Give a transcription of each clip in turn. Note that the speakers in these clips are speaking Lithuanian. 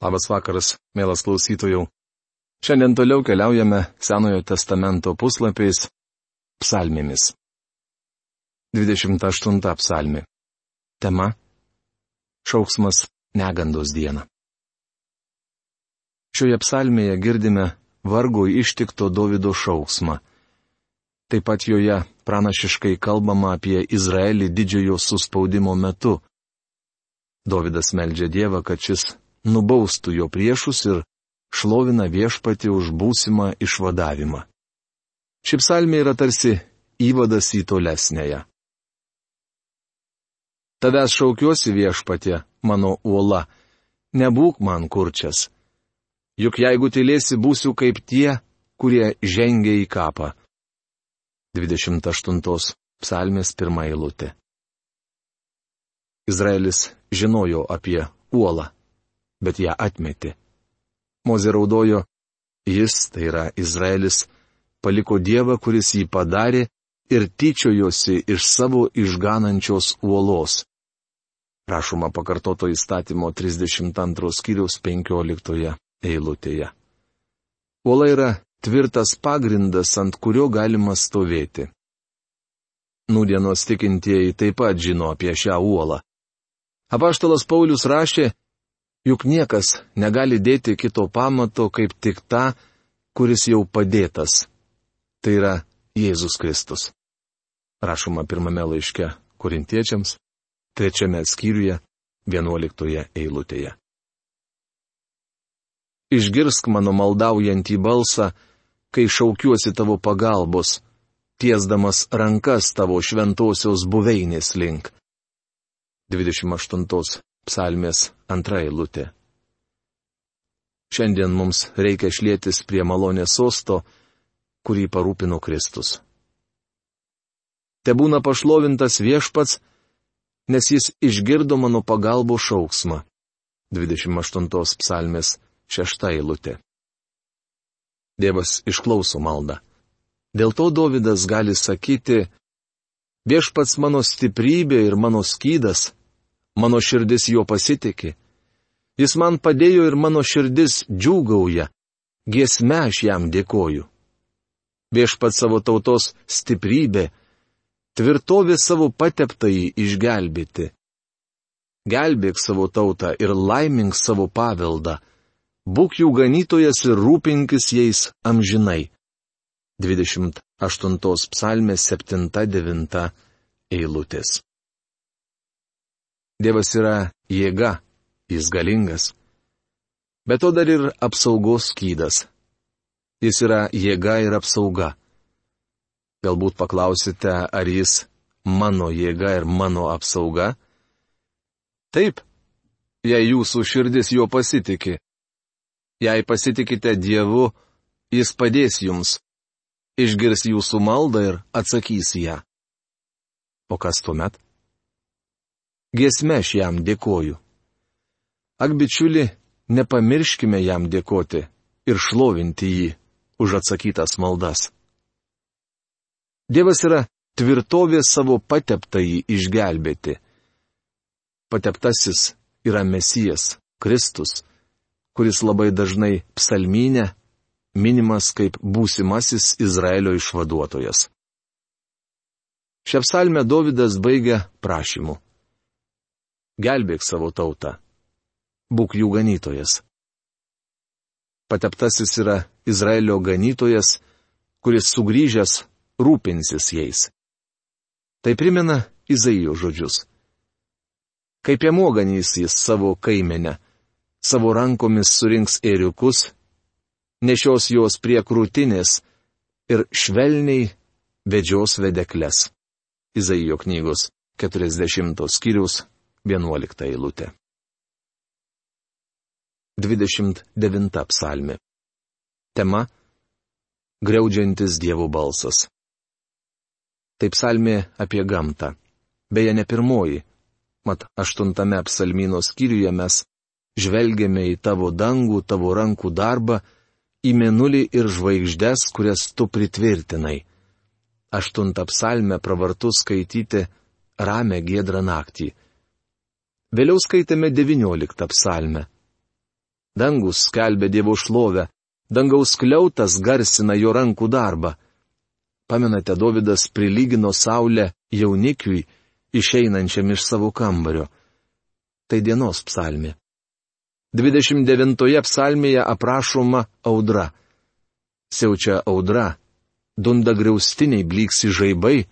Labas vakaras, mielas klausytojų. Šiandien toliau keliaujame Senojo testamento puslapiais psalmėmis. 28 psalmi. Tema - Šauksmas negandos dieną. Šioje psalmėje girdime vargo ištikto Davido šauksmą. Taip pat joje pranašiškai kalbama apie Izraelį didžiojo suspaudimo metu. Davidas meldžia Dievą, kad šis nubaustų jo priešus ir šlovina viešpati už būsimą išvadavimą. Ši psalmė yra tarsi įvadas į tolesnėje. Tavęs šaukiuosi viešpatė, mano uola, nebūk man kurčias. Juk jeigu tylėsi, būsiu kaip tie, kurie žengia į kapą. 28 psalmės pirmą eilutę. Izraelis žinojo apie uolą bet ją atmetė. Mozė raudojo, jis, tai yra Izraelis, paliko Dievą, kuris jį padarė ir tyčiojosi iš savo išganančios uolos. Prašoma pakartoto įstatymo 32 skyriaus 15 eilutėje. Uola yra tvirtas pagrindas, ant kurio galima stovėti. Nūdienos tikintieji taip pat žino apie šią uolą. Apaštalas Paulius rašė, Juk niekas negali dėti kito pamato kaip tik tą, kuris jau padėtas. Tai yra Jėzus Kristus. Rašoma pirmame laiške korintiečiams, trečiame skyriuje, vienuoliktoje eilutėje. Išgirsk mano maldaujantį balsą, kai šaukiuosi tavo pagalbos, tiesdamas rankas tavo šventosios buveinės link. 28 psalmės antra eilutė. Šiandien mums reikia šlėtis prie malonės sosto, kurį parūpino Kristus. Te būna pašlovintas viešpats, nes jis išgirdo mano pagalbo šauksmą. 28 psalmės 6 eilutė. Dievas išklauso maldą. Dėl to Davidas gali sakyti, viešpats mano stiprybė ir mano skydas, mano širdis juo pasitikė. Jis man padėjo ir mano širdis džiūgauja, giesme aš jam dėkoju. Viešpat savo tautos stiprybė, tvirtovė savo pateptai išgelbėti. Gelbėk savo tautą ir laimink savo paveldą, būk jų ganytojas ir rūpinkis jais amžinai. 28 psalmės 7-9 eilutės. Dievas yra jėga, jis galingas. Bet to dar ir apsaugos skydas. Jis yra jėga ir apsauga. Galbūt paklausite, ar jis mano jėga ir mano apsauga? Taip, jei jūsų širdis juo pasitikė. Jei pasitikite Dievu, jis padės jums, išgirs jūsų maldą ir atsakys ją. O kas tuomet? Giesme aš jam dėkoju. Ak bičiuli, nepamirškime jam dėkoti ir šlovinti jį už atsakytas maldas. Dievas yra tvirtovė savo pateptąjį išgelbėti. Pateptasis yra Mesijas, Kristus, kuris labai dažnai psalmynė minimas kaip būsimasis Izraelio išvaduotojas. Šią psalmę Davidas baigia prašymu gelbėk savo tautą. Būk jų ganytojas. Pateptasis yra Izraelio ganytojas, kuris sugrįžęs rūpinsis jais. Tai primena Izaijo žodžius. Kaip jamoganys jis savo kaimenę, savo rankomis surinks ėriukus, nešios juos prie krūtinės ir švelniai vedžios vedekles. Izaijo knygos 40 skyrius 11 eilutė. 29 psalmi. Tema - Greudžiantis Dievo balsas. Tai psalmė apie gamtą. Beje, ne pirmoji. Mat, aštuntame psalmino skyriuje mes žvelgiame į tavo dangų, tavo rankų darbą, į menulį ir žvaigždės, kurias tu pritvirtinai. Aštuntą psalmę pravartu skaityti ramę gėdrą naktį. Vėliau skaitėme 19 psalmę. Dangus skelbė Dievo šlovę, dangaus kliautas garsina jo rankų darbą. Pamenate, Davidas prilygino Saulę jaunikiui, išeinančiam iš savo kambario. Tai dienos psalmė. 29 psalmėje aprašoma audra. Siaučia audra, dunda griaustiniai blyksi žaibai,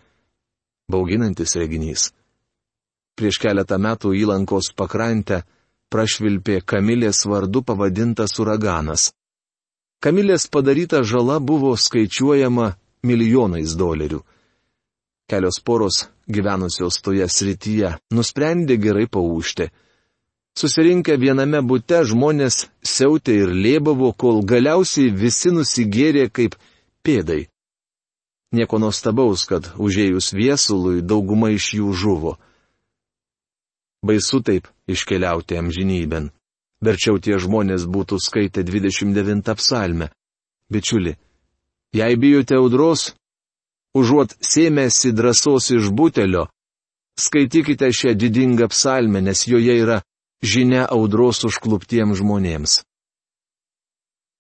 bauginantis reginys. Prieš keletą metų įlankos pakrantę prašvilpė Kamilės vardu pavadintas uraganas. Kamilės padaryta žala buvo skaičiuojama milijonais dolerių. Kelios poros gyvenusios toje srityje nusprendė gerai paūšti. Susirinkę viename bute žmonės siautė ir lėbavo, kol galiausiai visi nusigėrė kaip pėdai. Nieko nuostabaus, kad užėjus viesului dauguma iš jų žuvo. Baisu taip iškeliauti amžinybėn. Verčiau tie žmonės būtų skaitę 29 psalmę. Bičiuli, jei bijote audros, užuot sėmėsi drąsos iš butelio, skaitykite šią didingą psalmę, nes joje yra žinia audros užkluptiems žmonėms.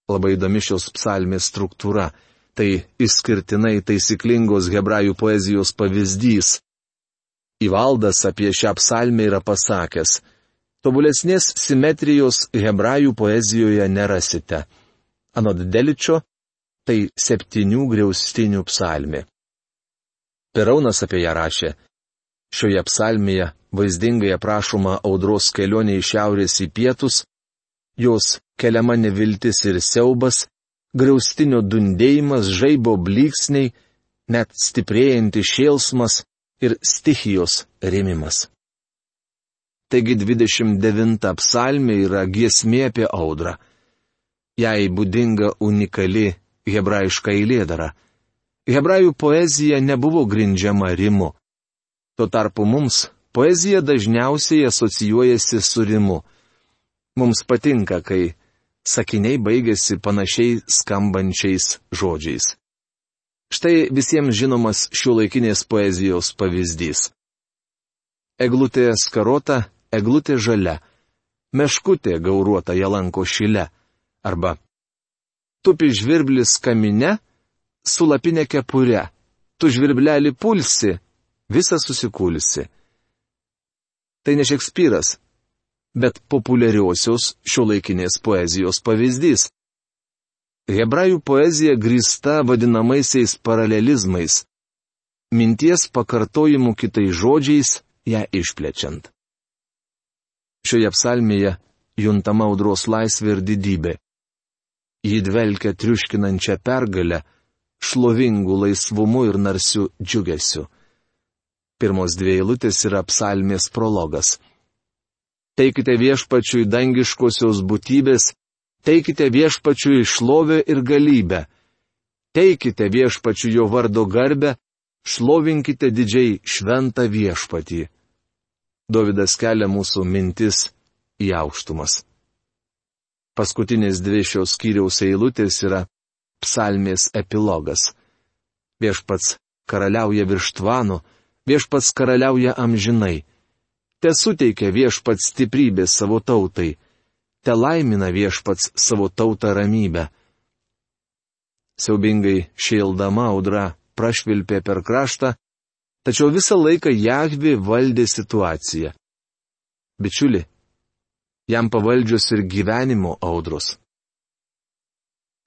Labai įdomi šios psalmės struktūra Tai išskirtinai taisyklingos hebrajų poezijos pavyzdys. Įvaldas apie šią psalmę yra pasakęs, tobulesnės simetrijos hebrajų poezijoje nerasite. Anot Deličio, tai septynių griaustinių psalmė. Peraunas apie ją rašė. Šioje psalmėje vaizdingai aprašoma audros kelionė iš šiaurės į pietus, jos keliama neviltis ir siaubas, griaustinio dundėjimas, žaibo blyksniai, net stiprėjanti šėlsmas ir stichijos rėmimas. Taigi 29 psalmė yra giesmė apie audrą. Jai būdinga unikali hebrajiška eilėdara. Hebrajų poezija nebuvo grindžiama rimu. Tuo tarpu mums poezija dažniausiai asocijuojasi su rimu. Mums patinka, kai sakiniai baigėsi panašiai skambančiais žodžiais. Štai visiems žinomas šiuolaikinės poezijos pavyzdys. Eglutė skarota, eglutė žalia, meškutė gauruota jalanko šile, arba tupi žvirblis kamine, sulapinė kepure, tu žvirblelį pulsi, visą susikulsi. Tai ne Šekspyras, bet populiariosios šiuolaikinės poezijos pavyzdys. Hebrajų poezija grįsta vadinamaisiais paralelizmais. Minties pakartojimu kitais žodžiais ją išplečiant. Šioje psalmėje juntama audros laisvė ir didybė. Ji dvelkia triuškinančią pergalę, šlovingų laisvumu ir narsiu džiugesiu. Pirmos dvi eilutės yra psalmės prologas. Teikite viešpačiui dangiškosios būtybės, teikite viešpačiui šlovę ir galybę. Teikite viešpačiui jo vardo garbę, šlovinkite didžiai šventą viešpatį. Davidas kelia mūsų mintis į aukštumas. Paskutinės dvi šios skyriaus eilutės yra psalmės epilogas. Viešpats karaliauja virš tvano, viešpats karaliauja amžinai te suteikia viešpats stiprybės savo tautai, te laimina viešpats savo tautą ramybę. Siaubingai šėldama audra prašvilpė per kraštą, tačiau visą laiką Jahvi valdė situaciją. Bičiuli, jam pavaldžios ir gyvenimo audros.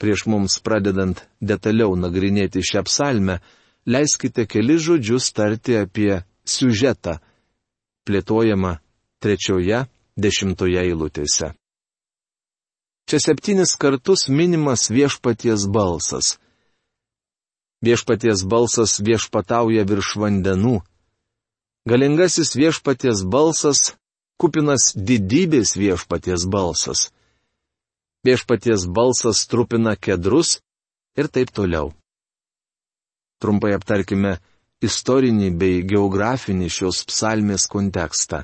Prieš mums pradedant detaliau nagrinėti šią psalmę, leiskite keli žodžius tarti apie siužetą plėtojama trečioje, dešimtoje eilutėse. Čia septynis kartus minimas viešpaties balsas. Viešpaties balsas viešpatauja virš vandenų. Galingasis viešpaties balsas, kupinas didybės viešpaties balsas. Viešpaties balsas trupina kedrus ir taip toliau. Trumpai aptarkime istorinį bei geografinį šios psalmės kontekstą.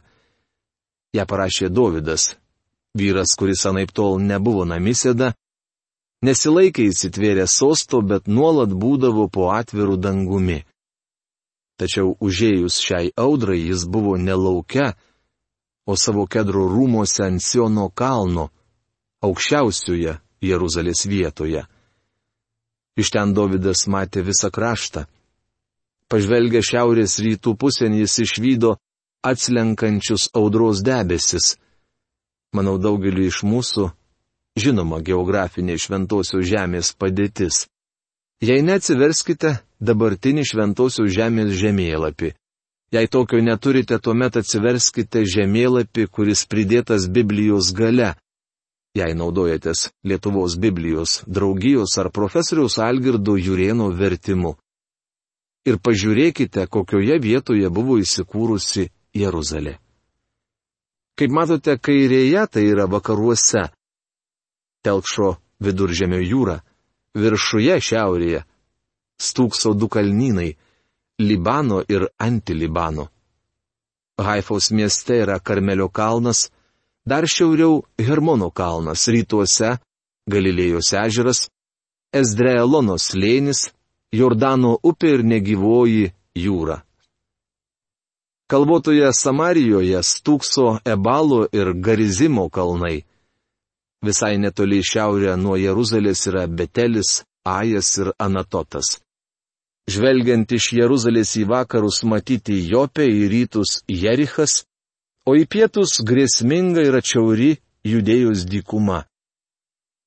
Ja parašė Dovydas, vyras, kuris anaip tol nebuvo namisėda, nesilaikė įsitvėrę sosto, bet nuolat būdavo po atvirų dangumi. Tačiau užėjus šiai audrai jis buvo nelaukia, o savo kedro rūmose ant Siono kalno, aukščiausioje Jeruzalės vietoje. Iš ten Davidas matė visą kraštą. Pažvelgę šiaurės rytų pusėn jis išvydo atslenkančius audros debesis. Manau, daugeliu iš mūsų žinoma geografinė šventosios žemės padėtis. Jei neatsiverskite dabartinį šventosios žemės žemėlapį. Jei tokio neturite, tuomet atsiverskite žemėlapį, kuris pridėtas Biblijos gale. Jei naudojatės Lietuvos Biblijos draugijos ar profesoriaus Algirdo Jurieno vertimu. Ir pažiūrėkite, kokioje vietoje buvo įsikūrusi Jeruzalė. Kaip matote, kairėje tai yra vakaruose. Telkšo viduržėmio jūra, viršuje šiaurėje stūkso du kalnynai - Libano ir Antilibano. Haifos mieste yra Karmelio kalnas, dar šiauriau Hermono kalnas, rytuose Galilėjos ežeras, Ezdreelono slėnis, Jordano upė ir negyvoji jūra. Kalbotoje Samarijoje stūkso Ebalo ir Garizimo kalnai. Visai netoli šiaurė nuo Jeruzalės yra Betelis, Ajas ir Anatotas. Žvelgiant iš Jeruzalės į vakarus matyti Jopė, į rytus Jerichas, o į pietus grėsminga ir atšiauri judėjus dykuma.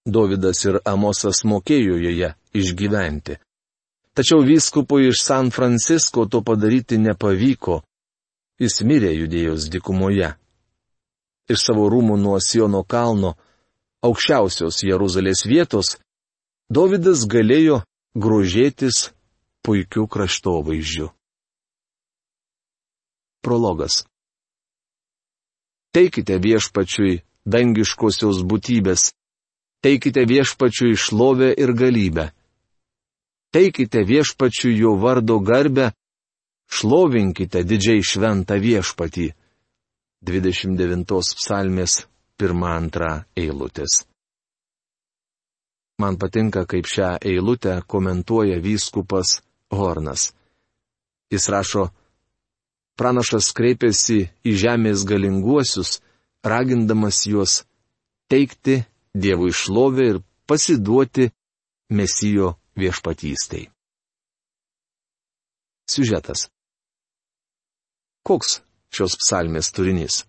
Davidas ir Amosas mokėjo joje išgyventi. Tačiau vyskupui iš San Francisko to padaryti nepavyko, Jis mirė judėjos dikumoje. Iš savo rūmų nuo Siono kalno, aukščiausios Jeruzalės vietos, Davidas galėjo grožėtis puikiu kraštovaizdžiu. Prologas. Teikite viešpačiui dangiškosios būtybės, teikite viešpačiui šlovę ir galybę. Teikite viešpačiui jo vardo garbę šlovinkite didžiai šventą viešpatį. 29 psalmės 1-2 eilutės. Man patinka, kaip šią eilutę komentuoja vyskupas Hornas. Jis rašo, pranašas kreipėsi į žemės galinguosius, ragindamas juos teikti Dievui šlovę ir pasiduoti Mesijo viešpatystai. Siužetas. Koks šios psalmės turinys?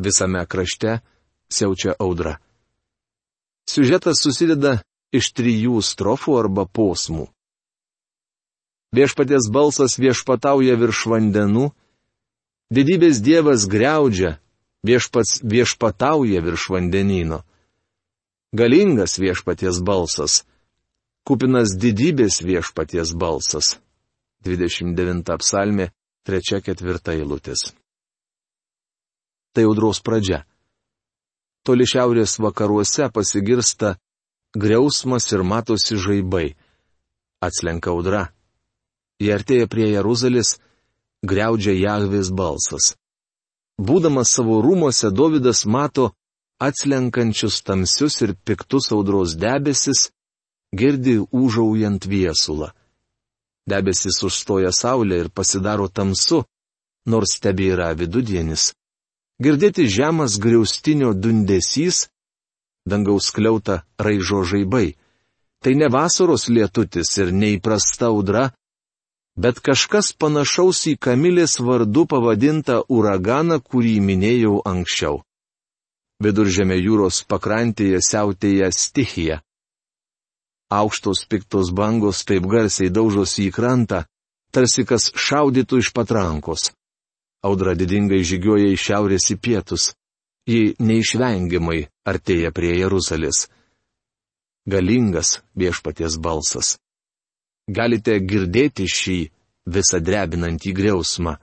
Visame krašte siaučia audra. Siužetas susideda iš trijų strofų arba posmų. Viešpaties balsas viešpatauja virš vandenų, didybės dievas greudžia, viešpats viešpatauja virš vandenino. Galingas viešpaties balsas, kupinas didybės viešpaties balsas. 29 psalmė, trečia ketvirta eilutės. Tai audros pradžia. Toli šiaurės vakaruose pasigirsta griausmas ir matosi žaibai. Atslenka audra. Jie artėja prie Jeruzalės, greudžia Jahvės balsas. Būdamas savo rūmose, Davidas mato atslenkančius tamsius ir piktus audros debesis, girdi užaujant viesulą. Debesis užstoja saulę ir pasidaro tamsu, nors tebėra vidudienis. Girdėti žemas griaustinio dundesys, dangaus kliauta raižo žaibai. Tai ne vasaros lietutis ir neįprasta audra, bet kažkas panašaus į Kamilės vardu pavadintą uraganą, kurį minėjau anksčiau. Viduržėme jūros pakrantėje siautėja stichija. Aukštos piktos bangos taip garsiai daužosi į krantą, tarsi kas šaudytų iš patrankos. Audra didingai žygioja iš šiaurės į pietus. Ji neišvengiamai artėja prie Jeruzalės. Galingas viešpaties balsas. Galite girdėti šį visą drebinantį griausmą.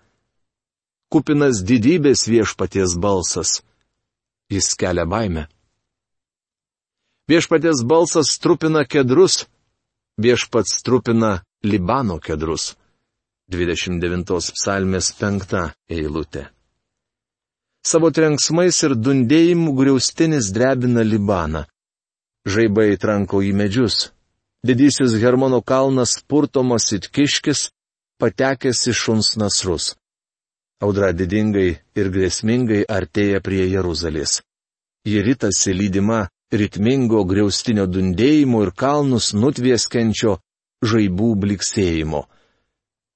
Kupinas didybės viešpaties balsas. Jis kelia baimę. Viešpatės balsas trupina kedrus, viešpats trupina Libano kedrus. 29 psalmės 5 eilutė. Savo trenksmais ir dundėjimu griaustinis drebina Libaną. Žaibai tranko į medžius. Didysis Hermono kalnas purtomas it kiškis, patekęs į šuns nasrus. Audra didingai ir grėsmingai artėja prie Jeruzalės. Ji rytasi lydima ritmingo griaustinio dundėjimo ir kalnus nutvieskenčio žaibų bliksėjimo.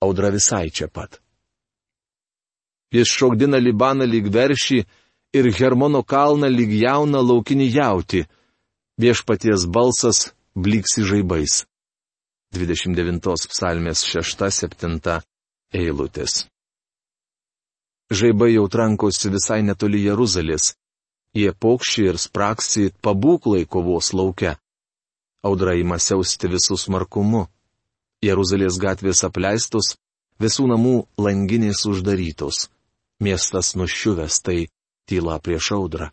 Audra visai čia pat. Jis šokdina Libaną lyg veršį ir Hermono kalną lyg jauną laukinį jauti. Viešpaties balsas bliksi žaibais. 29 psalmės 6-7 eilutės. Žaibai jau trankosi visai netoli Jeruzalės. Jie pokščiai ir spraksi pabūklai kovos laukia. Audra įma siausti visų smarkumu. Jeruzalės gatvės apleistos, visų namų langinės uždarytos. Miestas nuščiuvęs tai tyla prieš audrą.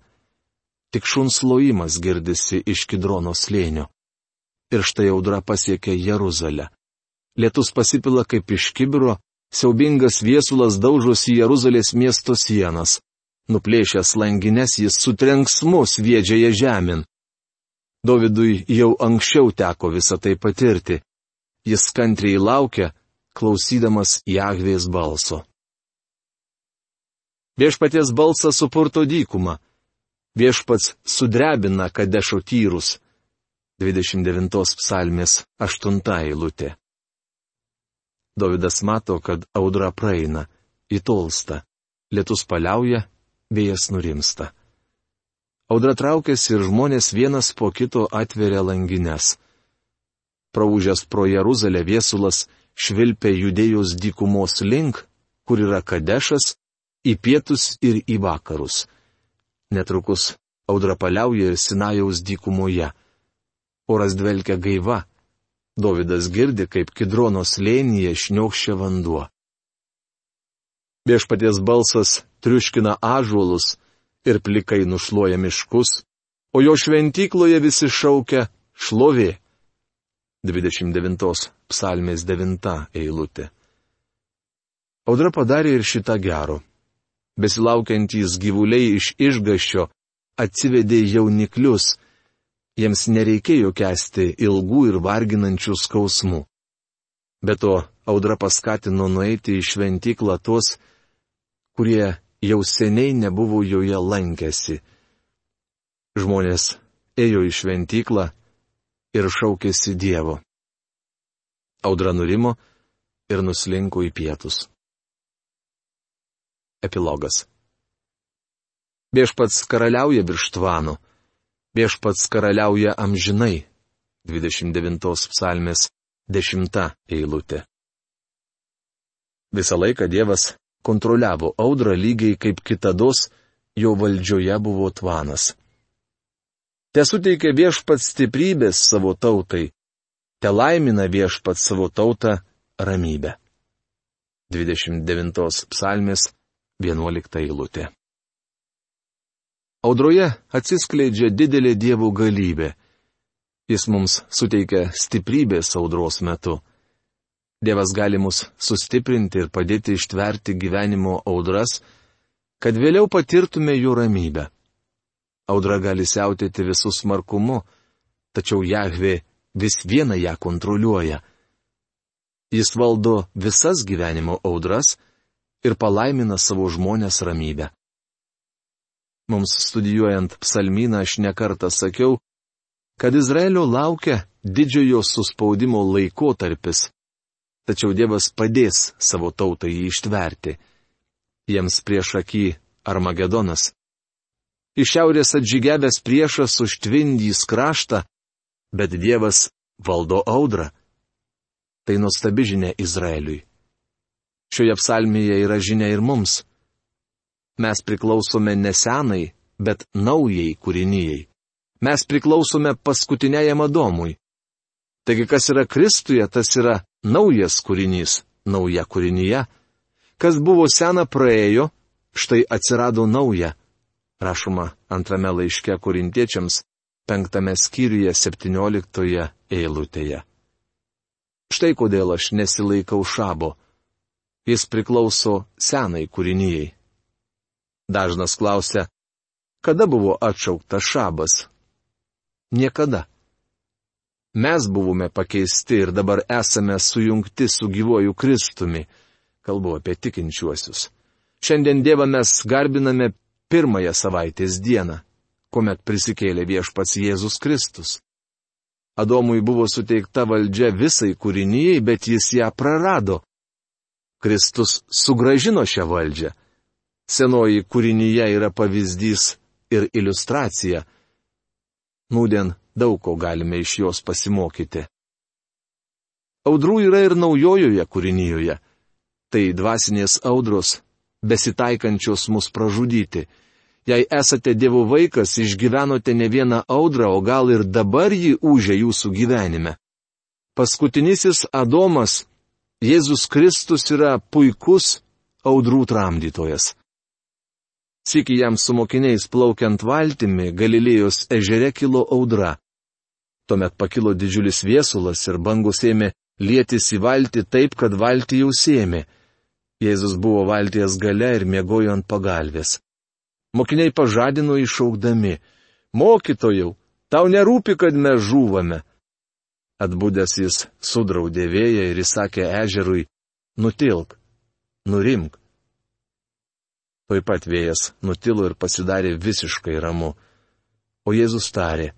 Tik šuns lojimas girdisi iš Kidrono slėnio ir štai audra pasiekia Jeruzalę. Lietus pasipila kaip iš kibiro, siaubingas viesulas daužosi Jeruzalės miesto sienas. Nuplėšęs langines jis sutrenksmu sviedžia ją žemyn. Dovydui jau anksčiau teko visą tai patirti. Jis kantriai laukia, klausydamas Jahvės balso. Viešpaties balsas supurto dykumą. Viešpats sudrebina kadešo tyrus. 29 psalmės 8 eilutė. Davidas mato, kad audra praeina, įtolsta, lietus paliauja, vėjas nurimsta. Audra traukiasi ir žmonės vienas po kito atveria langines. Praūžęs pro Jeruzalę viesulas švilpia judėjos dykumos link, kur yra Kadešas, į pietus ir į vakarus. Netrukus audra paliauja ir Sinajaus dykumoje oras dvelkia gaiva. Dovydas girdi, kaip kidrono slėnyje šniokščia vanduo. Viešpaties balsas triuškina ažuolus ir plikai nušluoja miškus, o jo šventykloje visi šaukia šlovė. 29 psalmės 9 eilutė. Audra padarė ir šitą gero. Besilaukiantys gyvuliai iš išgaščio atsivedė jauniklius jiems nereikėjo kesti ilgų ir varginančių skausmų. Be to, audra paskatino nueiti į šventyklą tuos, kurie jau seniai nebuvo joje lankęsi. Žmonės ėjo į šventyklą ir šaukėsi Dievo. Audra nurimo ir nuslinko į pietus. Epilogas. Viešpats karaliauja virš tvano viešpats karaliauja amžinai. 29 psalmės 10 eilutė. Visą laiką Dievas kontroliavo audrą lygiai kaip kitados jo valdžioje buvo tvanas. Te suteikia viešpats stiprybės savo tautai, te laimina viešpats savo tautą ramybę. 29 psalmės 11 eilutė. Audroje atsiskleidžia didelė dievų galybė. Jis mums suteikia stiprybės audros metu. Dievas gali mus sustiprinti ir padėti ištverti gyvenimo audras, kad vėliau patirtume jų ramybę. Audra gali siautėti visų smarkumu, tačiau Jahvė vis vieną ją kontroliuoja. Jis valdo visas gyvenimo audras ir palaimina savo žmonės ramybę. Mums studijuojant psalmyną aš nekartą sakiau, kad Izraelio laukia didžiojo suspaudimo laikotarpis. Tačiau Dievas padės savo tautai jį ištverti. Jiems prieš akį Armagedonas. Iš šiaurės atžygiavęs priešas užtvindys kraštą, bet Dievas valdo audrą. Tai nuostabi žinia Izraeliui. Šioje psalmėje yra žinia ir mums. Mes priklausome ne senai, bet naujai kūrinyjei. Mes priklausome paskutiniajam Adomui. Taigi kas yra Kristuje, tas yra naujas kūrinys, nauja kūrinyje. Kas buvo sena praėjo, štai atsirado nauja. Rašoma antrame laiške korintiečiams, penktame skyriuje, septynioliktoje eilutėje. Štai kodėl aš nesilaikau šabo. Jis priklauso senai kūrinyjei. Dažnas klausia, kada buvo atšauktas šabas? Niekada. Mes buvome pakeisti ir dabar esame sujungti su gyvoju Kristumi. Kalbu apie tikinčiuosius. Šiandien Dievą mes garbiname pirmąją savaitės dieną. kuomet prisikėlė viešpats Jėzus Kristus. Adomui buvo suteikta valdžia visai kūrinyjei, bet jis ją prarado. Kristus sugražino šią valdžią. Senoji kūrinyje yra pavyzdys ir iliustracija. Nūdien daug ko galime iš jos pasimokyti. Audrų yra ir naujojoje kūrinyje. Tai dvasinės audros, besitaikančios mus pražudyti. Jei esate Dievo vaikas, išgyvenote ne vieną audrą, o gal ir dabar ji užė jūsų gyvenime. Paskutinysis Adomas, Jėzus Kristus yra puikus audrų tramdytojas. Siki jam su mokiniais plaukiant valtimi, Galilėjos ežere kilo audra. Tuomet pakilo didžiulis viesulas ir bangus ėmė lietis į valtį taip, kad valtį jau sėmė. Jėzus buvo valties gale ir mėgojo ant pagalbės. Mokiniai pažadino išaukdami. Mokytojau, tau nerūpi, kad mes žūvame. Atbūdęs jis sudraudė vėją ir įsakė ežerui, nutilk, nurimk. Tuoj pat vėjas nutilo ir pasidarė visiškai ramu. O Jėzus tarė,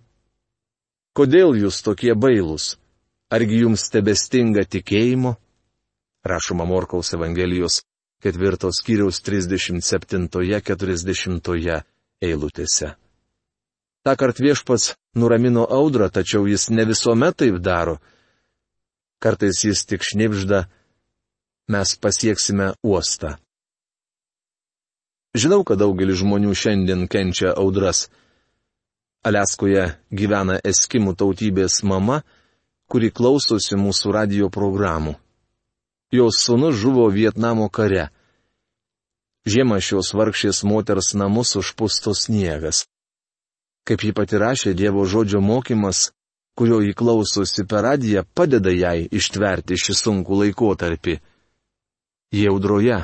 kodėl jūs tokie bailūs? Argi jums tebestinga tikėjimo? Rašoma Morkaus Evangelijos ketvirtos skyriaus 37-40 eilutėse. Ta kart viešpats nuramino audrą, tačiau jis ne visuomet taip daro. Kartais jis tik šnipžda, mes pasieksime uostą. Žinau, kad daugelis žmonių šiandien kenčia audras. Aleskoje gyvena eskimų tautybės mama, kuri klausosi mūsų radio programų. Jos sunus žuvo Vietnamo kare. Žiemą šios vargšės moters namus užpusto sniegas. Kaip ji pati rašė, Dievo žodžio mokymas, kurio įklausosi per radiją, padeda jai ištverti šį sunkų laikotarpį. Jie audroje,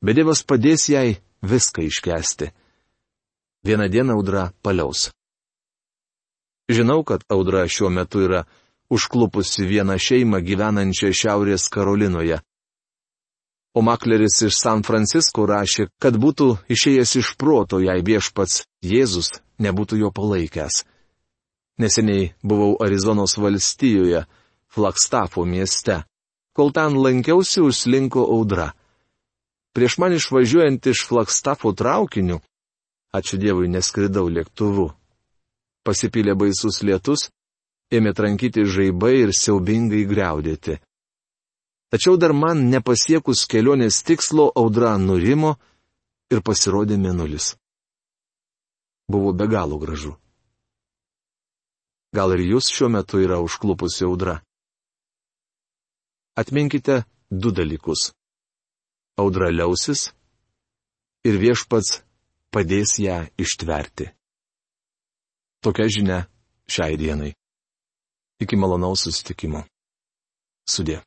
bet Dievas padės jai viską iškesti. Vieną dieną audra paliaus. Žinau, kad audra šiuo metu yra užklupusi vieną šeimą gyvenančią Šiaurės Karolinoje. O makleris iš San Francisko rašė, kad būtų išėjęs iš proto, jei viešpats Jėzus nebūtų jo palaikęs. Neseniai buvau Arizonos valstijoje, Flagstafo mieste. Kol ten lankiausi, užslinko audra. Prieš man išvažiuojant iš Flagstafo traukiniu, ačiū Dievui neskridau lėktuvu. Pasipylė baisus lietus, ėmė trankyti žaibai ir siaubingai greudėti. Tačiau dar man nepasiekus kelionės tikslo audra nurimo ir pasirodė menulis. Buvo be galo gražu. Gal ir jūs šiuo metu yra užklupusi audra? Atminkite du dalykus. Audra liausis ir viešpats padės ją ištverti. Tokia žinia šiai dienai. Iki malonaus susitikimo. Sudė.